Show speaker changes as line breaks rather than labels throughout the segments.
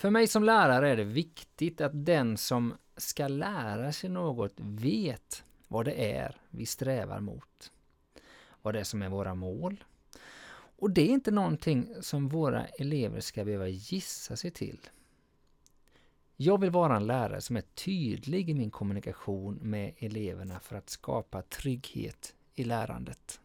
För mig som lärare är det viktigt att den som ska lära sig något vet vad det är vi strävar mot. Vad det är som är våra mål. Och det är inte någonting som våra elever ska behöva gissa sig till. Jag vill vara en lärare som är tydlig i min kommunikation med eleverna för att skapa trygghet i lärandet.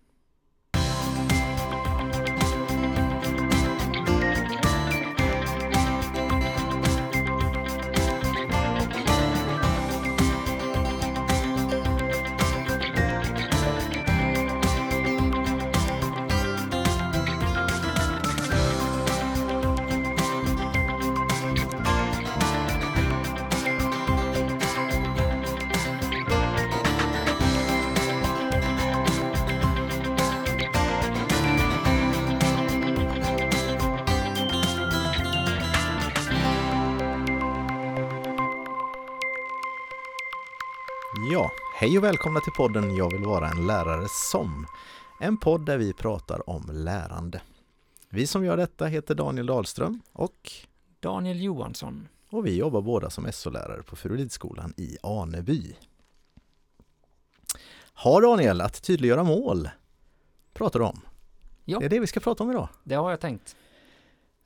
Ja, hej och välkomna till podden Jag vill vara en lärare som. En podd där vi pratar om lärande. Vi som gör detta heter Daniel Dahlström och
Daniel Johansson.
och vi jobbar båda som SO-lärare på Furulidskolan i Aneby. Har Daniel, att tydliggöra mål pratar du om.
Ja.
Det är det vi ska prata om idag.
Det har jag tänkt.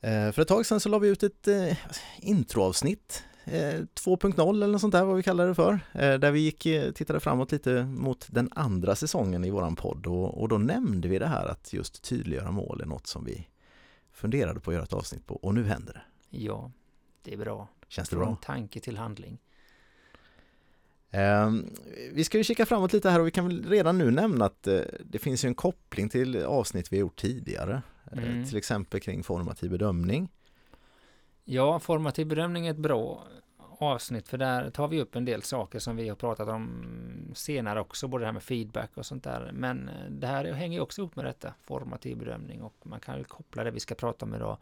Eh, För ett tag sedan så la vi ut ett eh, introavsnitt 2.0 eller något sånt där vad vi kallar det för. Eh, där vi gick, eh, tittade framåt lite mot den andra säsongen i våran podd och, och då nämnde vi det här att just tydliggöra mål är något som vi funderade på att göra ett avsnitt på och nu händer det.
Ja, det är bra.
Känns det
Från
bra?
tanke till handling.
Eh, vi ska ju kika framåt lite här och vi kan väl redan nu nämna att eh, det finns ju en koppling till avsnitt vi gjort tidigare. Eh,
Mm.
Till exempel kring formativ bedömning.
Ja, formativ bedömning är ett bra avsnitt för där tar vi upp en del saker som vi har pratat om senare också, både det här med feedback och sånt där. Men eh, det här hänger ju också ihop med detta, formativ bedömning och man kan ju koppla det vi ska prata om idag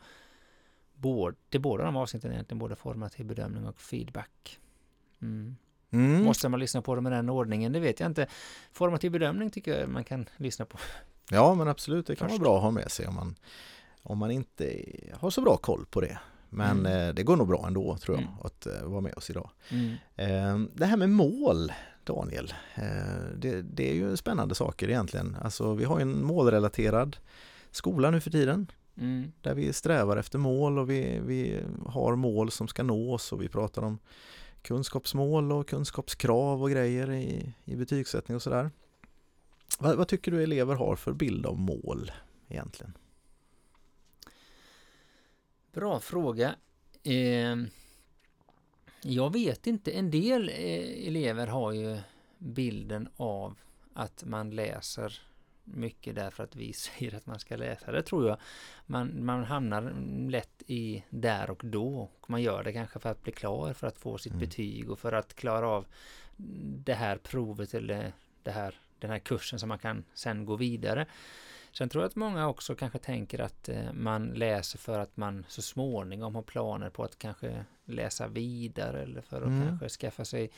både, till båda de avsnitten egentligen, både formativ bedömning och feedback. Mm.
Mm.
Måste man lyssna på dem i den ordningen? Det vet jag inte. Formativ bedömning tycker jag man kan lyssna på.
Ja men absolut, det kan
Först.
vara bra att ha med sig om man, om man inte har så bra koll på det. Men
Mm.
eh, det går nog bra ändå tror jag
Mm.
att eh, vara med oss idag.
Mm.
Eh, det här med mål, Daniel, eh, det, det är ju spännande saker egentligen. Alltså vi har ju en målrelaterad skola nu för tiden
Mm.
där vi strävar efter mål och vi, vi har mål som ska nås och vi pratar om kunskapsmål och kunskapskrav och grejer i, i betygssättning och sådär. Vad, vad tycker du elever har för bild av mål egentligen?
Bra fråga. Eh, jag vet inte. En del eh, elever har ju bilden av att man läser mycket därför att vi säger att man ska läsa. Det tror jag. Man, man hamnar lätt i där och då. Och man gör det kanske för att bli klar, för att få sitt
Mm.
betyg och för att klara av det här provet eller det här, den här kursen som man kan sen gå vidare. Sen tror jag att många också kanske tänker att eh, man läser för att man så småningom har planer på att kanske läsa vidare eller för att
Mm.
kanske skaffa sig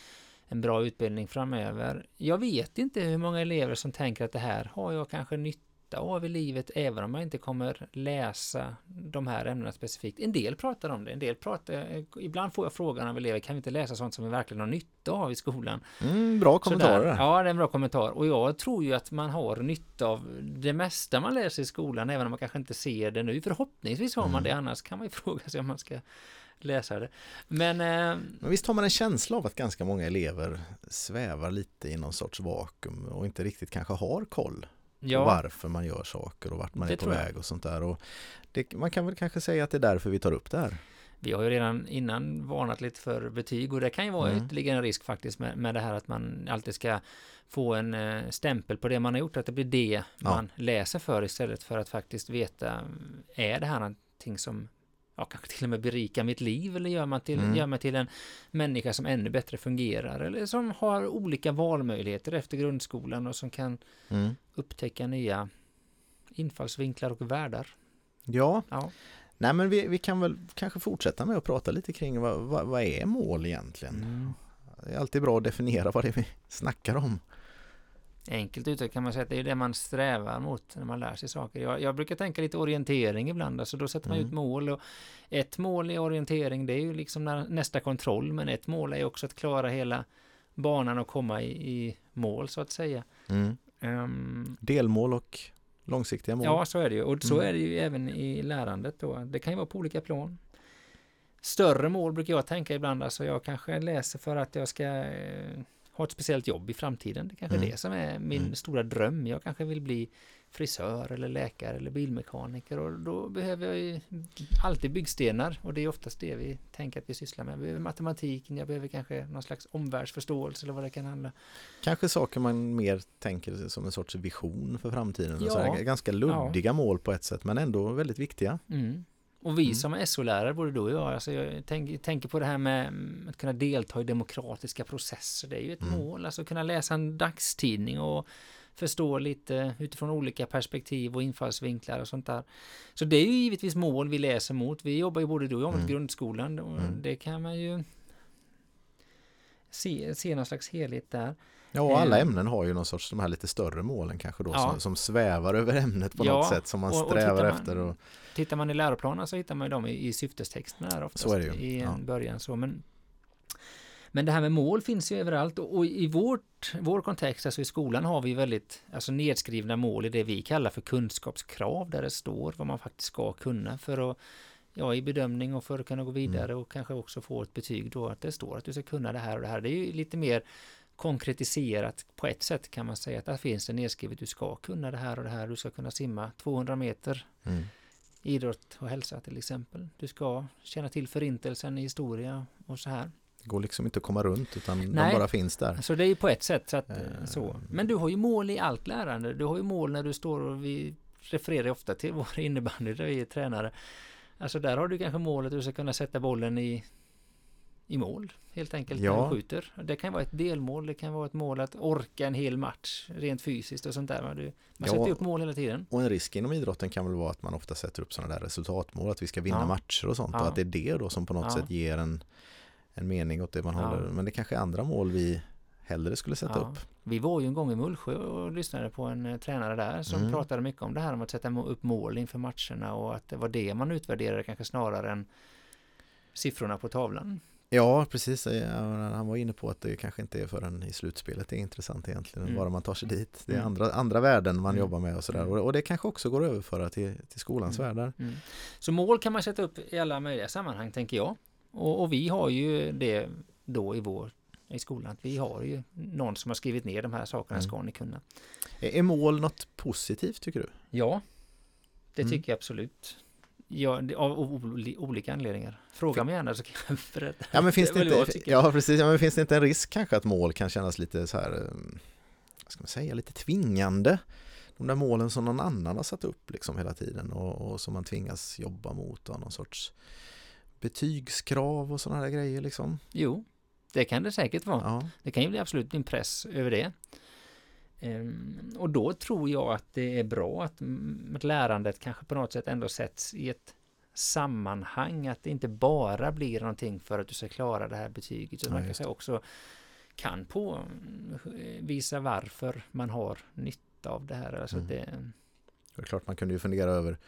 en bra utbildning framöver. Jag vet inte hur många elever som tänker att det här har jag kanske nytta av i livet även om jag inte kommer läsa de här ämnena specifikt. En del pratar om det, en del pratar, ibland får jag frågan av elever, kan vi inte läsa sånt som vi verkligen har nytta av i skolan?
Mm, bra kommentarer.
Sådär. Ja, det är en bra kommentar. Och jag tror ju att man har nytta av det mesta man läser i skolan, även om man kanske inte ser det nu. Förhoppningsvis har man
Mm.
det, annars kan man ju fråga sig om man ska läsa det. Men eh,
Men visst har man en känsla av att ganska många elever svävar lite i någon sorts vakuum och inte riktigt kanske har koll
ja,
varför man gör saker och vart man
Det
är på väg och sånt där. Och det, man kan väl kanske säga att det är därför vi tar upp det här.
vi har ju redan innan varnat lite för betyg och det kan ju vara
Mm.
ytterligare en risk faktiskt med, med det här att man alltid ska få en eh, stämpel på det man har gjort, att det blir det
Ja.
man läser för istället för att faktiskt veta, är det här någonting som ja, kanske till och med berikar mitt liv eller gör man till,
Mm.
gör mig till en människa som ännu bättre fungerar eller som har olika valmöjligheter efter grundskolan och som kan
Mm.
upptäcka nya infallsvinklar och världar.
Ja,
Ja,
nej men vi, vi kan väl kanske fortsätta med att prata lite kring vad, vad, vad är mål egentligen?
Mm.
Det är alltid bra att definiera vad det är vi snackar om.
Enkelt uttryckt kan man säga att det är det man strävar mot när man lär sig saker. Jag, jag brukar tänka lite orientering ibland, alltså då sätter man
Mm.
ut mål och ett mål i orientering det är ju liksom när, nästa kontroll, men ett mål är också att klara hela banan och komma i, i mål så att säga.
Mm.
Ehm,
Delmål och långsiktiga mål.
Ja, så är det ju. Och så
Mm.
är det ju även i lärandet då. Det kan ju vara på olika plan. Större mål brukar jag tänka ibland. Alltså jag kanske läser för att jag ska eh, ha ett speciellt jobb i framtiden. Det kanske är
Mm.
det som är min
Mm.
stora dröm. Jag kanske vill bli frisör eller läkare eller bilmekaniker och då behöver jag ju alltid byggstenar och det är oftast det vi tänker att vi sysslar med. Jag behöver matematiken, jag behöver kanske någon slags omvärldsförståelse eller vad det kan handla.
Kanske saker man mer tänker som en sorts vision för framtiden.
Ja.
Så ganska luddiga mål på ett sätt men ändå väldigt viktiga.
Mm. Och vi
Mm.
som SO-lärare, både du och jag, alltså jag tänk, tänker på det här med mm, att kunna delta i demokratiska processer. Det är ju ett
Mm.
mål, alltså kunna läsa en dagstidning och förstå lite utifrån olika perspektiv och infallsvinklar och sånt där. Så det är ju givetvis mål vi läser mot. Vi jobbar ju både du och jag mot
Mm.
grundskolan och
Mm.
det kan man ju se, se någon slags helhet där.
Ja, och alla
Eh.
ämnen har ju någon sorts de här lite större målen kanske då
Ja.
som, som svävar över ämnet på
Ja,
något sätt som man
och- och
strävar
man-
efter. Och,
Tittar man i läroplanen så hittar man ju dem i, i syftestexterna där oftast
Så är det ju,
i
ja.
en början så men men det här med mål finns ju överallt och, och i vårt, vår kontext, alltså i skolan har vi väldigt alltså nedskrivna mål i det vi kallar för kunskapskrav där det står vad man faktiskt ska kunna för att ja, i bedömning och för att kunna gå vidare och kanske också få ett betyg då att det står att du ska kunna det här och det här. Det är ju lite mer konkretiserat på ett sätt kan man säga att där finns det nedskrivet du ska kunna det här och det här. Du ska kunna simma 200 meter
mm.
idrott och hälsa till exempel. Du ska känna till förintelsen i historia och så här.
Det går liksom inte att komma runt utan de
Nej.
bara finns där.
Så det är ju på ett sätt så att,
Eh.
så. Men du har ju mål i allt lärande. Du har ju mål när du står och vi refererar ofta till vår innebandy där vi är tränare. Alltså där har du kanske målet att du ska kunna sätta bollen i i mål helt enkelt
Ja.
när du skjuter. Det kan vara ett delmål, det kan vara ett mål att orka en hel match rent fysiskt och sånt där. Man
Ja.
sätter upp mål hela tiden.
Och en risk inom idrotten kan väl vara att man ofta sätter upp sådana där resultatmål, att vi ska vinna
Ja.
matcher och sånt och att det är det då som på något sätt ger en, en mening åt det man håller. Men det kanske är andra mål vi hellre skulle sätta upp.
Vi var ju en gång i Mullsjö och lyssnade på en eh, tränare där som
Mm.
pratade mycket om det här om att sätta upp mål inför matcherna och att det var det man utvärderade kanske snarare än siffrorna på tavlan.
Ja, precis. Han var inne på att det kanske inte är förrän i slutspelet det är intressant egentligen,
Mm.
bara man tar sig dit. Det är
Mm.
andra, andra värden man
Mm.
jobbar med och sådär.
Mm.
Och, och det kanske också går att överföra till, till skolans
Mm.
världar.
Mm. Så mål kan man sätta upp i alla möjliga sammanhang tänker jag. Och, och vi har ju det då i vår i skolan. Vi har ju någon som har skrivit ner de här sakerna
Mm.
ska ni kunna.
Är, är mål något positivt tycker du?
Ja, det
Mm.
tycker jag absolut. Ja, av oli- olika anledningar. Fråga mig gärna så kan jag berätta.
Ja men finns det inte, ja, precis, ja, men finns det inte en risk kanske att mål kan kännas lite så här, eh, vad ska man säga, lite tvingande? De där målen som någon annan har satt upp liksom hela tiden och, och som man tvingas jobba mot och någon sorts betygskrav och sådana där grejer liksom.
Jo, det kan det säkert vara.
Ja,
Det kan ju bli absolut en press över det. Ehm, och då tror jag att det är bra att, mm, att lärandet kanske på något sätt ändå sätts i ett sammanhang, att det inte bara blir någonting för att du ska klara det här betyget, utan
Ja,
man kanske också kan påvisa varför man har nytta av det här. Alltså
Mm.
det,
det är klart man kunde ju fundera över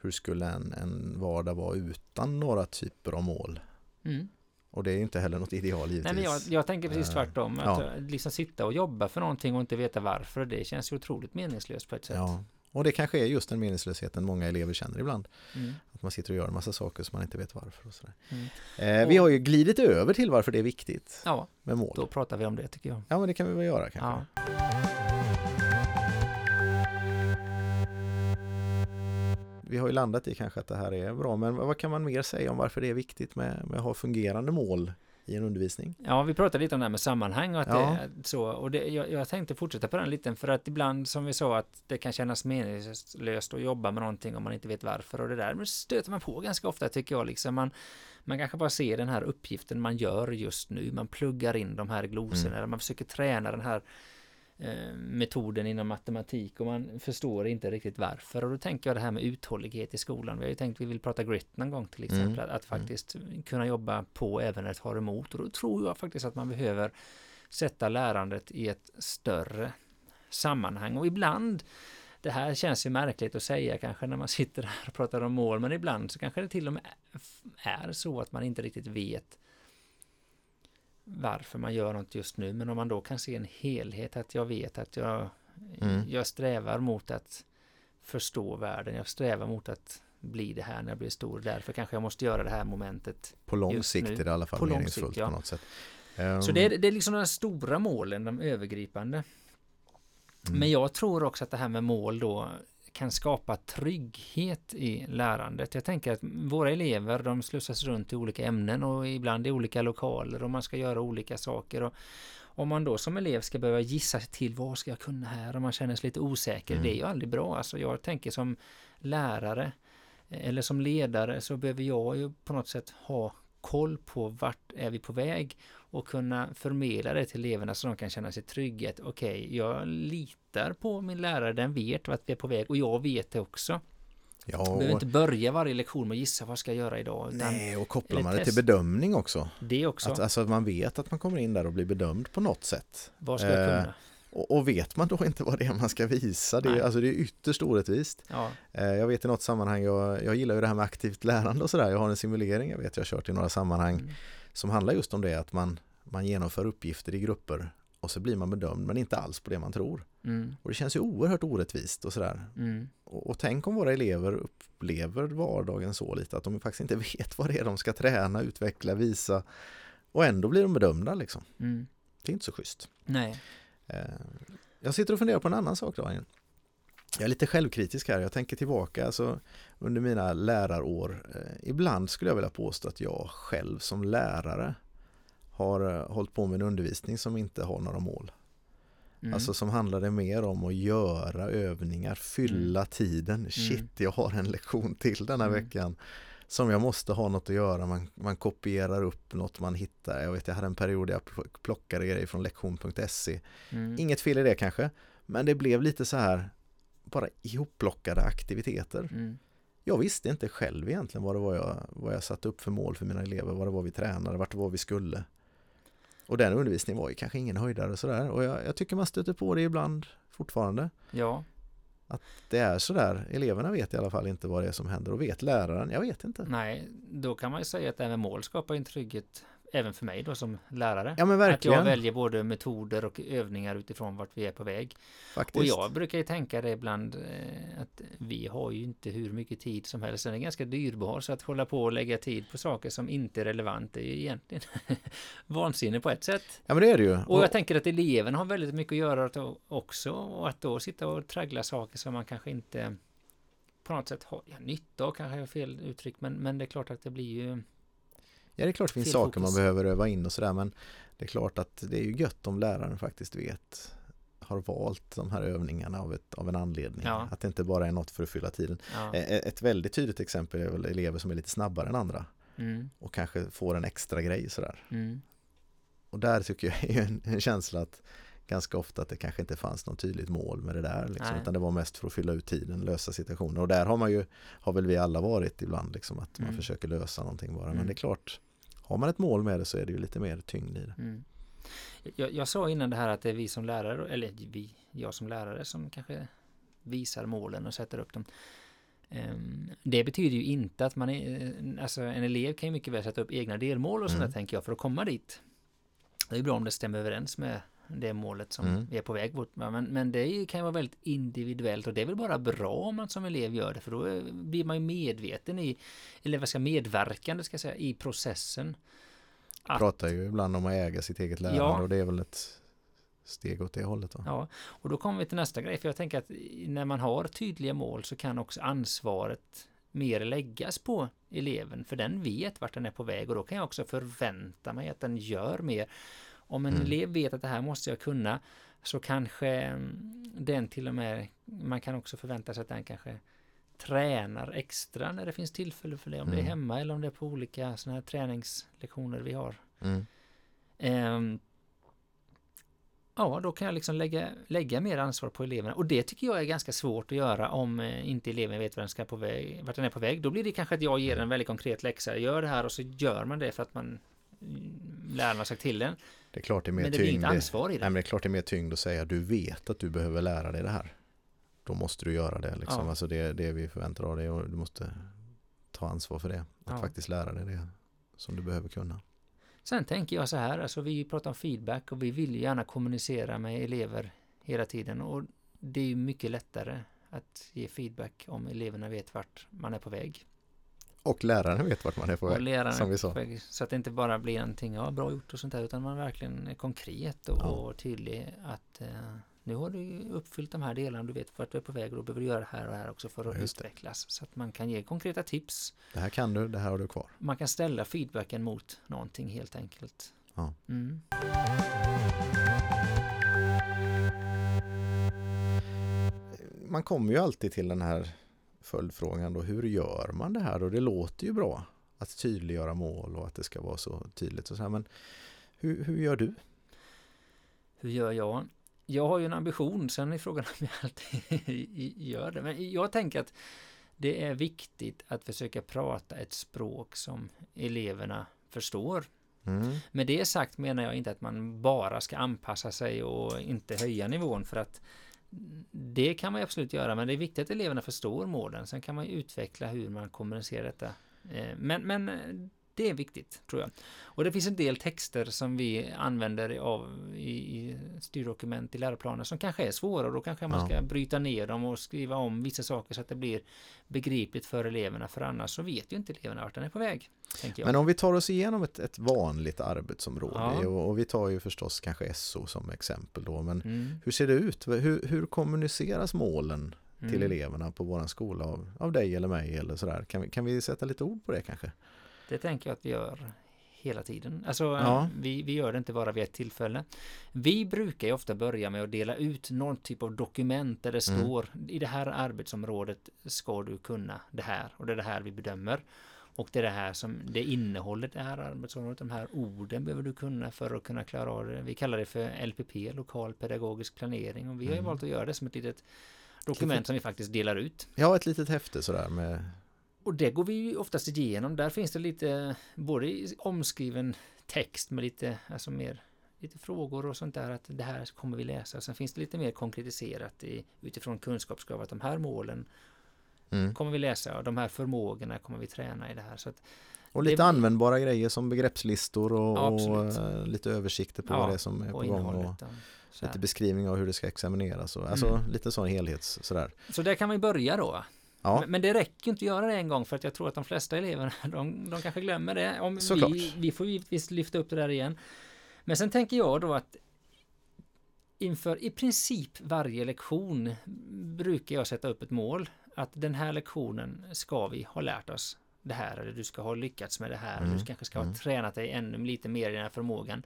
hur skulle en, en vardag vara utan några typer av mål?
mm.
Och det är inte heller något ideal
Nej,
givetvis.
men jag, jag tänker precis
Eh,
tvärtom. Att
ja.
eh, liksom sitta och jobba för någonting och inte veta varför, det känns ju otroligt meningslöst på ett sätt.
Ja, och det kanske är just den meningslösheten många elever känner ibland.
Mm.
Att man sitter och gör en massa saker som man inte vet varför. Och sådär.
Mm.
Eh, vi har ju glidit över till varför det är viktigt
Ja,
med mål.
då pratar vi om det tycker jag.
Ja, men det kan vi väl göra kanske.
Ja.
Vi har ju landat i kanske att det här är bra, men vad kan man mer säga om varför det är viktigt med, med att ha fungerande mål i en undervisning?
Ja, vi pratade lite om det här med sammanhang och att
Ja.
det så. Och det, jag, jag tänkte fortsätta på den lite för att ibland som vi sa att det kan kännas meningslöst att jobba med någonting om man inte vet varför och det där. Men stöter man på ganska ofta tycker jag liksom. Man, man kanske bara ser den här uppgiften man gör just nu. Man pluggar in de här glosorna
Mm.
man försöker träna den här metoden inom matematik och man förstår inte riktigt varför. Och då tänker jag det här med uthållighet i skolan. Vi har ju tänkt att vi vill prata grit någon gång till exempel.
Mm.
Att, att faktiskt kunna jobba på även när det tar emot. Och då tror jag faktiskt att man behöver sätta lärandet i ett större sammanhang och ibland det här känns ju märkligt att säga kanske när man sitter här och pratar om mål, men ibland så kanske det till och med är så att man inte riktigt vet varför man gör något just nu, men om man då kan se en helhet, att jag vet att jag, mm. jag strävar mot att förstå världen, jag strävar mot att bli det här när jag blir stor, därför kanske jag måste göra det här momentet.
På lång sikt är det i alla fall på meningsfullt sikt, ja. på något sätt.
Um... Så det är, det är liksom de stora målen, de övergripande. Mm. Men jag tror också att det här med mål då kan skapa trygghet i lärandet. Jag tänker att våra elever de slussas runt i olika ämnen och ibland i olika lokaler och man ska göra olika saker. Och om man då som elev ska behöva gissa sig till vad ska jag kunna här och man känner sig lite osäker, mm. det är ju aldrig bra. Alltså jag tänker som lärare eller som ledare så behöver jag ju på något sätt ha koll på vart är vi på väg och kunna förmedla det till eleverna så de kan känna sig trygghet. Okej, okay, jag litar på min lärare, den vet vart vi är på väg och jag vet det också. Ja, och... behöver inte börja varje lektion med att gissa vad jag ska göra idag.
Nej, och kopplar man det till bedömning också.
Det också.
Att, alltså att man vet att man kommer in där och blir bedömd på något sätt.
Vad ska jag kunna?
Och, och, vet man då inte vad det är man ska visa, det är, alltså det är ytterst orättvist. Ja. Eh, jag vet i något sammanhang, jag, jag gillar ju det här med aktivt lärande och sådär, jag har en simulering, jag vet jag har kört i några sammanhang mm. som handlar just om det, att man, man genomför uppgifter i grupper och så blir man bedömd men inte alls på det man tror. Mm. Och det känns ju oerhört orättvist och sådär. Mm. Och, och, tänk om våra elever upplever vardagen så lite att de faktiskt inte vet vad det är de ska träna, utveckla, visa och ändå blir de bedömda liksom. Mm. Det är inte så schysst.
Nej.
Eh, jag sitter och funderar på en annan sak då. Jag är lite självkritisk här, jag tänker tillbaka alltså, under mina lärarår. Eh, ibland skulle jag vilja påstå att jag själv som lärare har eh, hållit på med en undervisning som inte har några mål. Mm. Alltså som handlade mer om att göra övningar, fylla mm. tiden. Mm. Shit, jag har en lektion till den här mm. veckan som jag måste ha något att göra. Man, man kopierar upp något man hittar. Jag vet, jag hade en period där jag plockade grejer från lektion.se. Mm. Inget fel i det kanske, men det blev lite så här bara ihopplockade aktiviteter. Mm. Jag visste inte själv egentligen vad det var jag, vad jag satte upp för mål för mina elever, vad det var vi tränade, vart det var vi skulle. Och den undervisningen var ju kanske ingen höjdare och sådär och jag, jag tycker man stöter på det ibland fortfarande.
Ja.
Att det är sådär, eleverna vet i alla fall inte vad det är som händer och vet läraren, jag vet inte.
Nej, då kan man ju säga att det här med mål skapar en trygghet även för mig då som lärare.
Ja men verkligen.
Att jag väljer både metoder och övningar utifrån vart vi är på väg. Faktiskt. Och jag brukar ju tänka det ibland eh, att vi har ju inte hur mycket tid som helst. Den är ganska dyrbar så att hålla på och lägga tid på saker som inte är relevant är ju egentligen vansinne på ett sätt.
Ja men det är det ju.
Och jag tänker att eleverna har väldigt mycket att göra också och att då sitta och traggla saker som man kanske inte på något sätt har ja, nytta av kanske är fel uttryck men, men det är klart att det blir ju
Ja det är klart det finns saker man behöver öva in och sådär men det är klart att det är ju gött om läraren faktiskt vet har valt de här övningarna av, ett, av en anledning. Ja. Att det inte bara är något för att fylla tiden. Ja. Ett väldigt tydligt exempel är väl elever som är lite snabbare än andra. Mm. Och kanske får en extra grej sådär. Mm. Och där tycker jag är en, en känsla att ganska ofta att det kanske inte fanns något tydligt mål med det där. Liksom, utan det var mest för att fylla ut tiden, lösa situationer. Och där har man ju, har väl vi alla varit ibland, liksom, att mm. man försöker lösa någonting bara. Men mm. det är klart, har man ett mål med det så är det ju lite mer tyngd i det. Mm.
Jag, jag sa innan det här att det är vi som lärare, eller vi, jag som lärare som kanske visar målen och sätter upp dem. Um, det betyder ju inte att man är, eh, alltså en elev kan ju mycket väl sätta upp egna delmål och sådär mm. tänker jag för att komma dit. Det är bra om det stämmer överens med det målet som mm. vi är på väg mot. Men, men det kan ju vara väldigt individuellt och det är väl bara bra om man som elev gör det för då blir man ju medveten i, eller vad ska medverkande ska jag säga, i processen.
Att, pratar ju ibland om att äga sitt eget lärande ja, och det är väl ett steg åt det hållet. Va?
Ja, och då kommer vi till nästa grej för jag tänker att när man har tydliga mål så kan också ansvaret mer läggas på eleven för den vet vart den är på väg och då kan jag också förvänta mig att den gör mer om en mm. elev vet att det här måste jag kunna så kanske mm, den till och med, man kan också förvänta sig att den kanske tränar extra när det finns tillfälle för det. Om mm. det är mm. hemma eller om det är på olika sådana här träningslektioner vi har. Mm. Um, ja, då kan jag liksom lägga, lägga mer ansvar på eleverna. Och det tycker jag är ganska svårt att göra om eh, inte eleven vet vart den, ska på väg, vart den är på väg. Då blir det kanske att jag ger en väldigt konkret läxa. Gör det här och så gör man det för att man läraren har sagt till den.
Det är klart det är mer
Men det blir
tyngd.
inte ansvar i
Nej,
det.
men det är klart det är mer tyngd att säga du vet att du behöver lära dig det här. Då måste du göra det. Liksom.
Ja.
Alltså det, det vi förväntar av dig och du måste ta ansvar för det. Att
Ja.
faktiskt lära dig det som du behöver kunna.
Sen tänker jag så här, alltså vi pratar om feedback och vi vill ju gärna kommunicera med elever hela tiden och det är mycket lättare att ge feedback om eleverna vet vart man är på väg.
Och läraren vet vart man är på väg.
läraren
som vi sa.
väg. Så att det inte bara blir någonting, ja bra gjort och sånt där, utan man verkligen är konkret och,
Ja.
och tydlig att eh, nu har du uppfyllt de här delarna, du vet vart du är på väg och då behöver du göra det här och det här också för att
just det.
utvecklas. Så att man kan ge konkreta tips.
Det här kan du, det här har du kvar.
Man kan ställa feedbacken mot någonting helt enkelt.
Ja.
Mm.
Man kommer ju alltid till den här följdfrågan då, hur gör man det här? Och det låter ju bra att tydliggöra mål och att det ska vara så tydligt och så här, men hur, hur gör du?
Hur gör jag? Jag har ju en ambition, sen är frågan om jag alltid gör det. Men jag tänker att det är viktigt att försöka prata ett språk som eleverna förstår.
Mm.
Med det sagt menar jag inte att man bara ska anpassa sig och inte höja nivån för att det kan man ju absolut göra, men det är viktigt att eleverna förstår målen. Sen kan man ju utveckla hur man kommunicerar detta. Eh, men, men det är viktigt, tror jag. Och det finns en del texter som vi använder av i, i styrdokument i läroplaner som kanske är svåra och då kanske man ska bryta ner dem och skriva om vissa saker så att det blir begripligt för eleverna, för annars så vet ju inte eleverna vart den är på väg.
Men om vi tar oss igenom ett, ett vanligt arbetsområde
Ja.
och, och vi tar ju förstås kanske SO som exempel då, men
Mm,
hur ser det ut? Hur, hur kommuniceras målen till
mm.
eleverna på våran skola av, av dig eller mig eller sådär? Kan vi, kan vi sätta lite ord på det kanske?
Det tänker jag att vi gör hela tiden. Alltså,
Ja.
vi, vi gör det inte bara vid ett tillfälle. Vi brukar ju ofta börja med att dela ut någon typ av dokument där det
Mm.
står i det här arbetsområdet ska du kunna det här och det är det här vi bedömer. Och det är det här som det innehållet det här arbetsområdet, de här orden behöver du kunna för att kunna klara av det. Vi kallar det för LPP, lokal pedagogisk planering och vi har ju
Mm.
valt att göra det som ett litet dokument som vi faktiskt delar ut.
Ja, ett litet häfte sådär med
Och det går vi ju oftast igenom. Där finns det lite både omskriven text med lite, alltså mer lite frågor och sånt där att det här kommer vi läsa. Sen finns det lite mer konkretiserat i, utifrån kunskapskrav att de här målen
mm.
kommer vi läsa och de här förmågorna kommer vi träna i det här. Så
Och
Det
lite
blir-
användbara grejer som begreppslistor och, och eh, lite översikter på
Ja,
vad det är som är på gång och lite beskrivning av hur det ska examineras. Och, alltså
Mm.
lite sån helhets sådär.
så där kan vi börja då.
Ja,
Men, men det räcker inte att göra det en gång för att jag tror att de flesta eleverna de, de kanske glömmer det. Om
Såklart.
vi, vi får givetvis lyfta upp det där igen. Men sen tänker jag då att inför i princip varje lektion brukar jag sätta upp ett mål. Att den här lektionen ska vi ha lärt oss det här eller du ska ha lyckats med det här.
Mm,
Du kanske ska ha
mm.
tränat dig ännu lite mer i den här förmågan.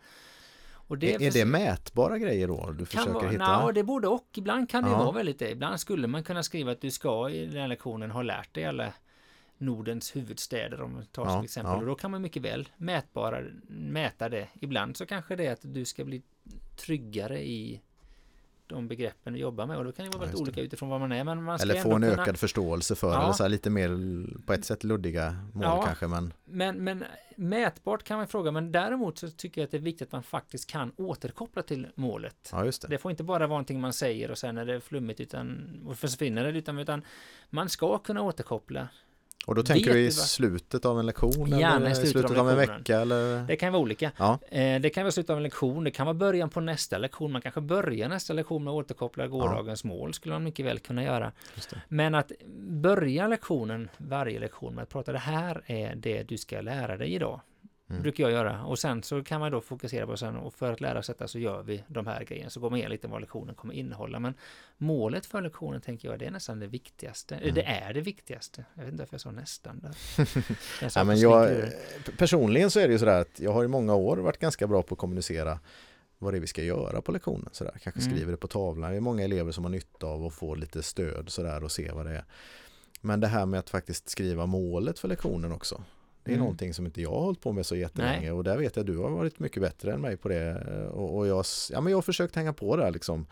Och
är, är det mätbara grejer då du försöker
vara,
hitta?
Ja, det borde och. Ibland kan det
Ja.
vara väldigt det. Ibland skulle man kunna skriva att du ska i den här lektionen ha lärt dig alla Nordens huvudstäder om man tar
Ja,
som exempel.
ja.
Och då kan man mycket väl mätbara, mäta det. Ibland så kanske det är att du ska bli tryggare i de begreppen du jobbar med och då kan det vara
Ja,
väldigt
just
olika utifrån vad man är. Men man
Eller få en
kunna,
ökad förståelse för,
Ja.
eller så här lite mer på ett sätt luddiga mål
Ja.
kanske, men
Men, men mätbart kan man fråga, men däremot så tycker jag att det är viktigt att man faktiskt kan återkoppla till målet.
ja just det.
Det får inte bara vara någonting man säger och sen är det flummigt utan, och försvinner det utan, utan man ska kunna återkoppla.
Och då tänker du i slutet av en lektion
Gärna
eller
i slutet
slutet
av
av en vecka eller?
Det kan vara olika.
Ja,
Eh, det kan vara slutet av en lektion, det kan vara början på nästa lektion. Man kanske börjar nästa lektion med att återkoppla gårdagens mål, skulle man mycket väl kunna göra. Men att börja lektionen, varje lektion med att prata, det här är det du ska lära dig idag.
Mm.
brukar jag göra. Och sen så kan man då fokusera på sen och för att lära sig detta så gör vi de här grejerna. Så går man igenom lite vad lektionen kommer innehålla. Men målet för lektionen tänker jag det är nästan det viktigaste.
Mm.
Det är det viktigaste. Jag vet inte varför jag sa nästan där.
Ja, men jag,
snickare.
personligen så är det ju sådär att jag har i många år varit ganska bra på att kommunicera vad det är vi ska göra på lektionen. Sådär. Kanske
Mm.
skriver det på tavlan. Det är många elever som har nytta av att få lite stöd sådär och se vad det är. Men det här med att faktiskt skriva målet för lektionen också. Det är
Mm.
någonting som inte jag har hållit på med så jättelänge
Nej.
och där vet jag att du har varit mycket bättre än mig på det. Och, och jag, ja, men jag har försökt hänga på där liksom.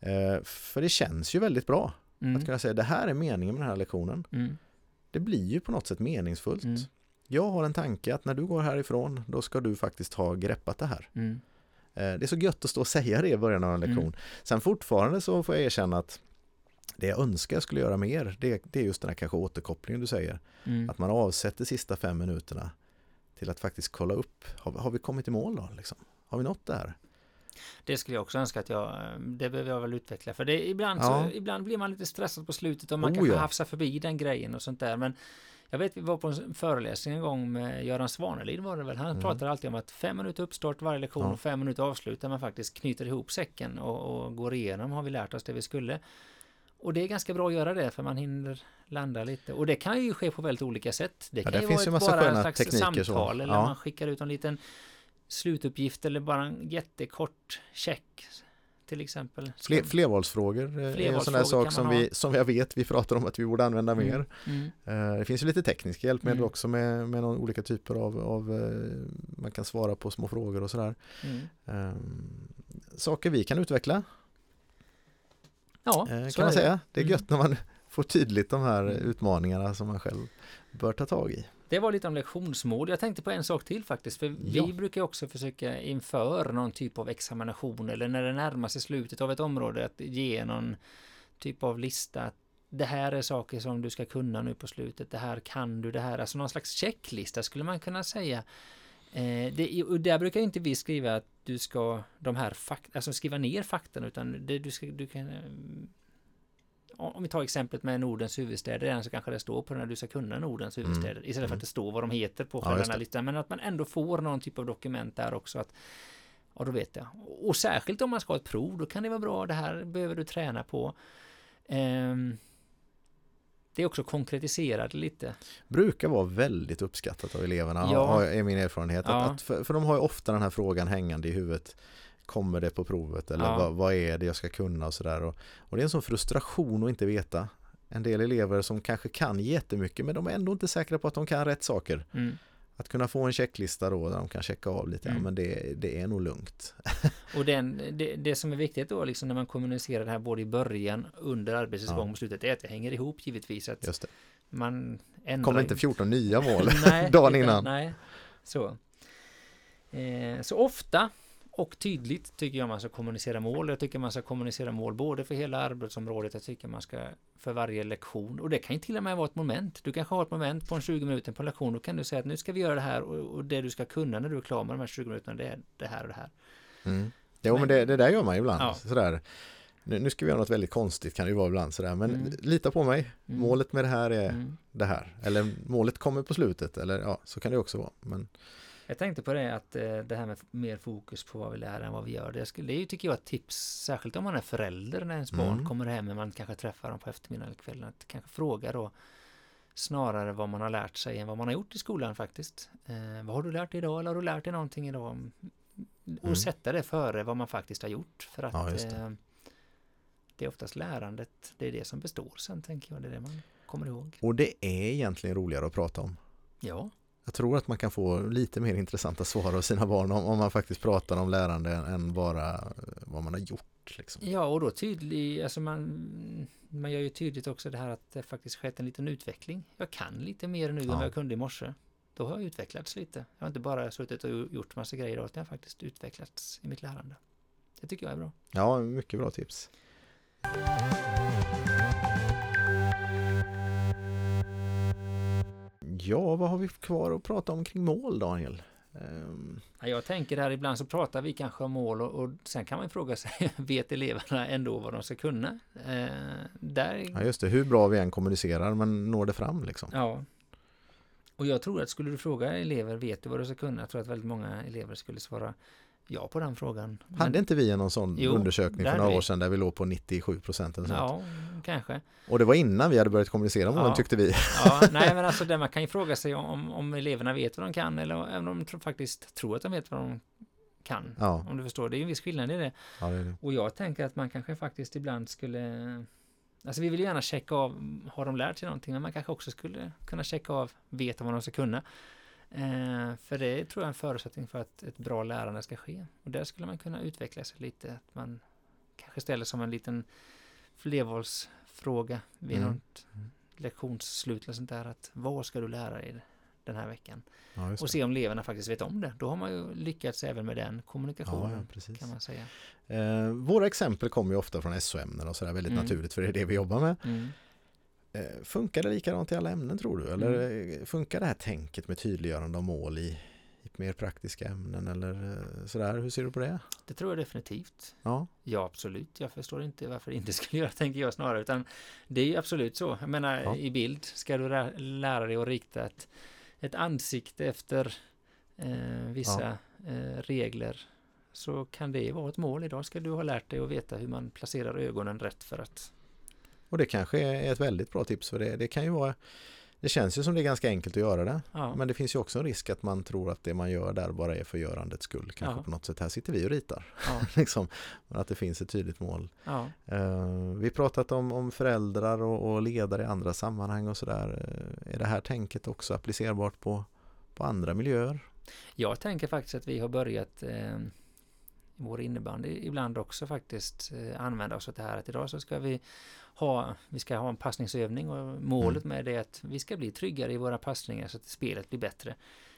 Eh, för det känns ju väldigt bra att
Mm.
kunna säga det här är meningen med den här lektionen.
Mm.
Det blir ju på något sätt meningsfullt.
Mm.
jag har en tanke att när du går härifrån då ska du faktiskt ha greppat det här.
Mm.
Eh, Det är så gött att stå och säga det i början av en lektion.
Mm.
Sen fortfarande så får jag erkänna att det jag önskar jag skulle göra mer, det, det är just den här kanske återkopplingen du säger.
Mm.
Att man avsätter sista fem minuterna till att faktiskt kolla upp, har, har vi kommit i mål då? Liksom? Har vi nått det här?
Det skulle jag också önska att jag, det behöver jag väl utveckla. För det, ibland,
Ja.
så, ibland blir man lite stressad på slutet och man
Oh,
kanske
ja.
hafsar förbi den grejen och sånt där. Men jag vet, vi var på en föreläsning en gång med Göran Svanelid var det väl. Han
Mm.
pratade alltid om att fem minuter uppstart varje lektion
Ja.
och fem minuter avslut där man faktiskt knyter ihop säcken och, och går igenom, har vi lärt oss det vi skulle. Och det är ganska bra att göra det för man hinner landa lite. Och det kan ju ske på väldigt olika sätt. Det
Ja,
kan
där
ju
finns
vara
ju
ett,
massa
bara ett slags
tekniker så.
samtal eller
Ja.
man skickar ut en liten slutuppgift eller bara en jättekort check till exempel.
Fler, flervalsfrågor eh, är en sån där
Flervalsfrågor
sak som
ha.
vi, som jag vet vi pratar om att vi borde använda mer.
Mm.
Eh, Det finns ju lite tekniska hjälpmedel
Mm.
också med, med någon, olika typer av, av eh, man kan svara på små frågor och sådär.
Mm.
Ehm, Saker vi kan utveckla
Ja,
eh, kan man
det.
säga. Det är
Mm.
gött när man får tydligt de här
Mm.
utmaningarna som man själv bör ta tag i.
Det var lite om lektionsmål. Jag tänkte på en sak till faktiskt. För
Ja.
vi brukar också försöka inför någon typ av examination eller när det närmar sig slutet av ett område att ge någon typ av lista. att Det här är saker som du ska kunna nu på slutet. Det här kan du. Det här. Alltså någon slags checklista skulle man kunna säga. Eh, det, och där brukar inte vi skriva att du ska de här fakta, alltså skriva ner faktan utan det, du ska, du kan eh, om vi tar exemplet med Nordens huvudstäder, så kanske det står på den här du ska kunna Nordens
Mm.
huvudstäder istället för att det står vad de heter på
Ja,
själva
det.
listan. Men att man ändå får någon typ av dokument där också. Att, ja, då vet jag. Och särskilt om man ska ha ett prov, då kan det vara bra. Det här behöver du träna på. Ehm, det är också konkretiserat lite.
Brukar vara väldigt uppskattat av eleverna,
Ja.
är min erfarenhet.
Ja.
Att, att för, för de har ju ofta den här frågan hängande i huvudet. Kommer det på provet eller
Ja.
vad, vad är det jag ska kunna och sådär. Och, och det är en sån frustration att inte veta. En del elever som kanske kan jättemycket men de är ändå inte säkra på att de kan rätt saker.
Mm.
Att kunna få en checklista då där de kan checka av lite, ja
Mm.
men det, det är nog lugnt.
Och den, det, det som är viktigt då, liksom när man kommunicerar det här både i början, under arbetets
Ja.
gång och slutet, är att det hänger ihop givetvis. Att
Just det.
man ändrar
Kommer inte 14 nya mål
Nej,
dagen innan.
Nej, så. Eh, så ofta och tydligt tycker jag man ska kommunicera mål. Jag tycker man ska kommunicera mål både för hela arbetsområdet. Jag tycker man ska för varje lektion. Och det kan ju till och med vara ett moment. Du kanske har ett moment på en 20 minuter på en lektion. Då kan du säga att nu ska vi göra det här och, och det du ska kunna när du är klar med de här 20 minuterna det är det här och det här.
Mm. Jo men
Men-
det, det där gör man ibland.
Ja.
Sådär. Nu, nu ska vi göra något väldigt konstigt kan det ju vara ibland sådär. Men
Mm.
lita på mig.
Mm.
Målet med det här är
Mm.
det här. Eller målet kommer på slutet. Eller ja, så kan det också vara. Men
Jag tänkte på det att eh, det här med mer fokus på vad vi lär än vad vi gör. Det, skulle, det är ju, tycker jag, ett tips, särskilt om man är förälder när ens barn
Mm.
kommer hem och man kanske träffar dem på eftermiddagen eller kvällen. Att kanske fråga då snarare vad man har lärt sig än vad man har gjort i skolan faktiskt. Eh, vad har du lärt dig idag eller har du lärt dig någonting idag? Och
Mm.
sätta det före vad man faktiskt har gjort. För att
Ja, det.
eh, det är oftast lärandet, det är det som består sen tänker jag. Det är det man kommer ihåg.
Och det är egentligen roligare att prata om.
Ja,
Jag tror att man kan få lite mer intressanta svar av sina barn om, om man faktiskt pratar om lärande än bara vad man har gjort. Liksom.
Ja, och då tydlig, alltså man, man gör ju tydligt också det här att det faktiskt skett en liten utveckling. Jag kan lite mer nu än
Ja.
vad jag kunde i morse. Då har jag utvecklats lite. Jag har inte bara suttit och gjort massa grejer, utan jag har faktiskt utvecklats i mitt lärande. Det tycker jag är bra.
Ja, mycket bra tips. Ja, vad har vi kvar att prata om kring mål, Daniel? Ehm,
Ja, Jag tänker här ibland så pratar vi kanske om mål och, och sen kan man fråga sig, vet eleverna ändå vad de ska kunna? Eh, där,
ja, just det. Hur bra vi än kommunicerar, men når det fram liksom?
Ja. Och jag tror att skulle du fråga elever, vet du vad du ska kunna? Jag tror att väldigt många elever skulle svara ja på den frågan. Men-
Hade inte vi någon sån
Jo,
undersökning för några
vi.
år sedan där vi låg på 97 procent?
Ja, kanske.
Och det var innan vi hade börjat kommunicera målen
Ja.
tyckte vi.
Ja, nej men alltså det man kan ju fråga sig om, om eleverna vet vad de kan eller om de faktiskt tror att de vet vad de kan.
Ja,
Om du förstår, det är ju en viss skillnad i det.
ja det det.
Och jag tänker att man kanske faktiskt ibland skulle Alltså vi vill gärna checka av, har de lärt sig någonting? Men man kanske också skulle kunna checka av, veta vad de ska kunna. Eh, för det tror jag är en förutsättning för att ett bra lärande ska ske. Och där skulle man kunna utveckla sig lite. Att man kanske ställer som en liten flervalsfråga vid
Mm.
något lektionsslut eller sånt där. Att vad ska du lära dig den här veckan.
Ja,
Och se om eleverna faktiskt vet om det. Då har man ju lyckats även med den
Ja,
kommunikationen.
ja, precis.
kan man säga.
Eh, våra exempel kommer ju ofta från SO-ämnen och sådär väldigt
Mm.
naturligt för det är det vi jobbar med.
Mm.
Eh, funkar det likadant i alla ämnen tror du? Eller eh, funkar det här tänket med tydliggörande av mål i, i mer praktiska ämnen eller eh, sådär? Hur ser du på det?
Det tror jag definitivt.
Ja,
Ja, absolut. Jag förstår inte varför det inte skulle göra, tänker jag snarare. Utan det är ju absolut så. Jag menar,
Ja.
i bild ska du lä- lära dig att rikta ett, ett ansikte efter eh, vissa eh, regler. Så kan det vara ett mål. Idag ska du ha lärt dig att veta hur man placerar ögonen rätt för att...
och det kanske är ett väldigt bra tips för det. Det kan ju vara det känns ju som det är ganska enkelt att göra det.
Ja,
Men det finns ju också en risk att man tror att det man gör där bara är för görandets skull. Kanske
Ja.
på något sätt, här sitter vi och ritar.
ja,
liksom. Men att det finns ett tydligt mål. Eh, vi pratat om, om föräldrar och, och ledare i andra sammanhang och sådär. Eh, är det här tänket också applicerbart på, på andra miljöer?
Jag tänker faktiskt att vi har börjat i vår innebandy ibland också faktiskt använda oss av det här att idag så ska vi ha, vi ska ha en passningsövning och målet med det är att vi ska bli tryggare i våra passningar så att spelet blir bättre.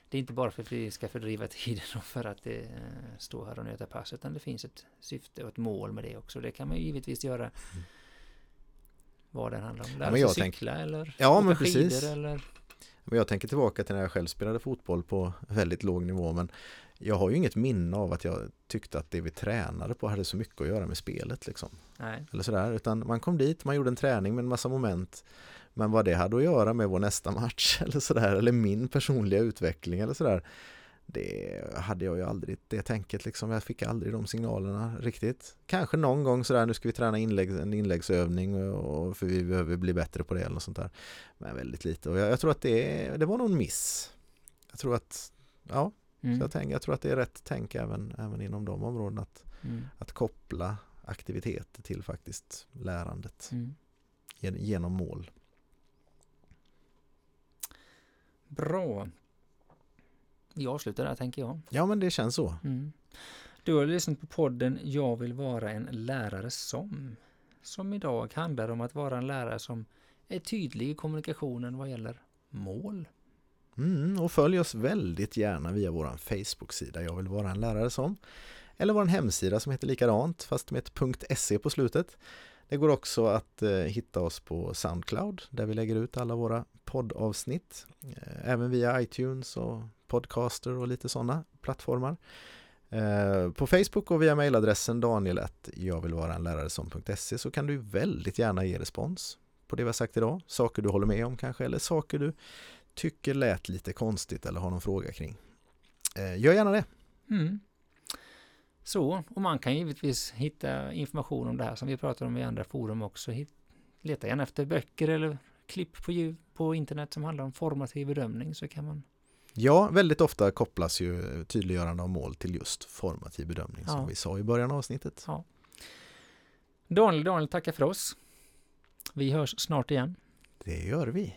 Det är inte bara för att vi ska fördriva tiden och för att det eh, står här och nöta pass utan det finns ett syfte och ett mål med det också. Det kan man ju givetvis göra vad den handlar om. Lära sig
jag tänk-
cykla eller
Ja,
åka
men
skidor
precis.
eller
Men jag tänker tillbaka till när jag själv spelade fotboll på väldigt låg nivå men jag har ju inget minne av att jag tyckte att det vi tränade på hade så mycket att göra med spelet liksom.
nej.
Eller sådär, utan man kom dit, man gjorde en träning med en massa moment men vad det hade att göra med vår nästa match eller sådär, eller min personliga utveckling eller sådär det hade jag ju aldrig, det tänket liksom, jag fick aldrig de signalerna riktigt. Kanske någon gång sådär, nu ska vi träna inlägg, en inläggsövning och, för vi behöver bli bättre på det eller något sånt där. Men väldigt lite och jag, jag tror att det, det var någon miss. Jag tror att, ja,
Mm.
så jag, tänker, jag tror att det är rätt tänk även, även inom de områdena att,
Mm.
att koppla aktiviteter till faktiskt lärandet
Mm.
gen- genom mål.
Bra. Vi avslutar där tänker jag.
Ja men det känns så.
Mm. Du har lyssnat på podden Jag vill vara en lärare som. Som idag handlar om att vara en lärare som är tydlig i kommunikationen vad gäller mål.
Mm, och följ oss väldigt gärna via vår Facebook-sida Jag vill vara en lärare som. Eller vår hemsida som heter likadant fast med ett .se på slutet. Det går också att eh, hitta oss på Soundcloud där vi lägger ut alla våra poddavsnitt. Eh, även via iTunes och Podcaster och lite sådana plattformar. Eh, på Facebook och via mejladressen daniel jag vill vara en lärare som.se så kan du väldigt gärna ge respons på det vi har sagt idag. Saker du håller med om kanske eller saker du tycker lät lite konstigt eller har någon fråga kring. Eh, gör gärna det.
Mm. Så, och man kan givetvis hitta information om det här som vi pratar om i andra forum också. Leta gärna efter böcker eller klipp på, ljud, på internet som handlar om formativ bedömning så kan man
Ja, väldigt ofta kopplas ju tydliggörande av mål till just formativ bedömning som
Ja.
vi sa i början av avsnittet.
Daniel, Daniel tackar för oss. Vi hörs snart igen.
Det gör vi.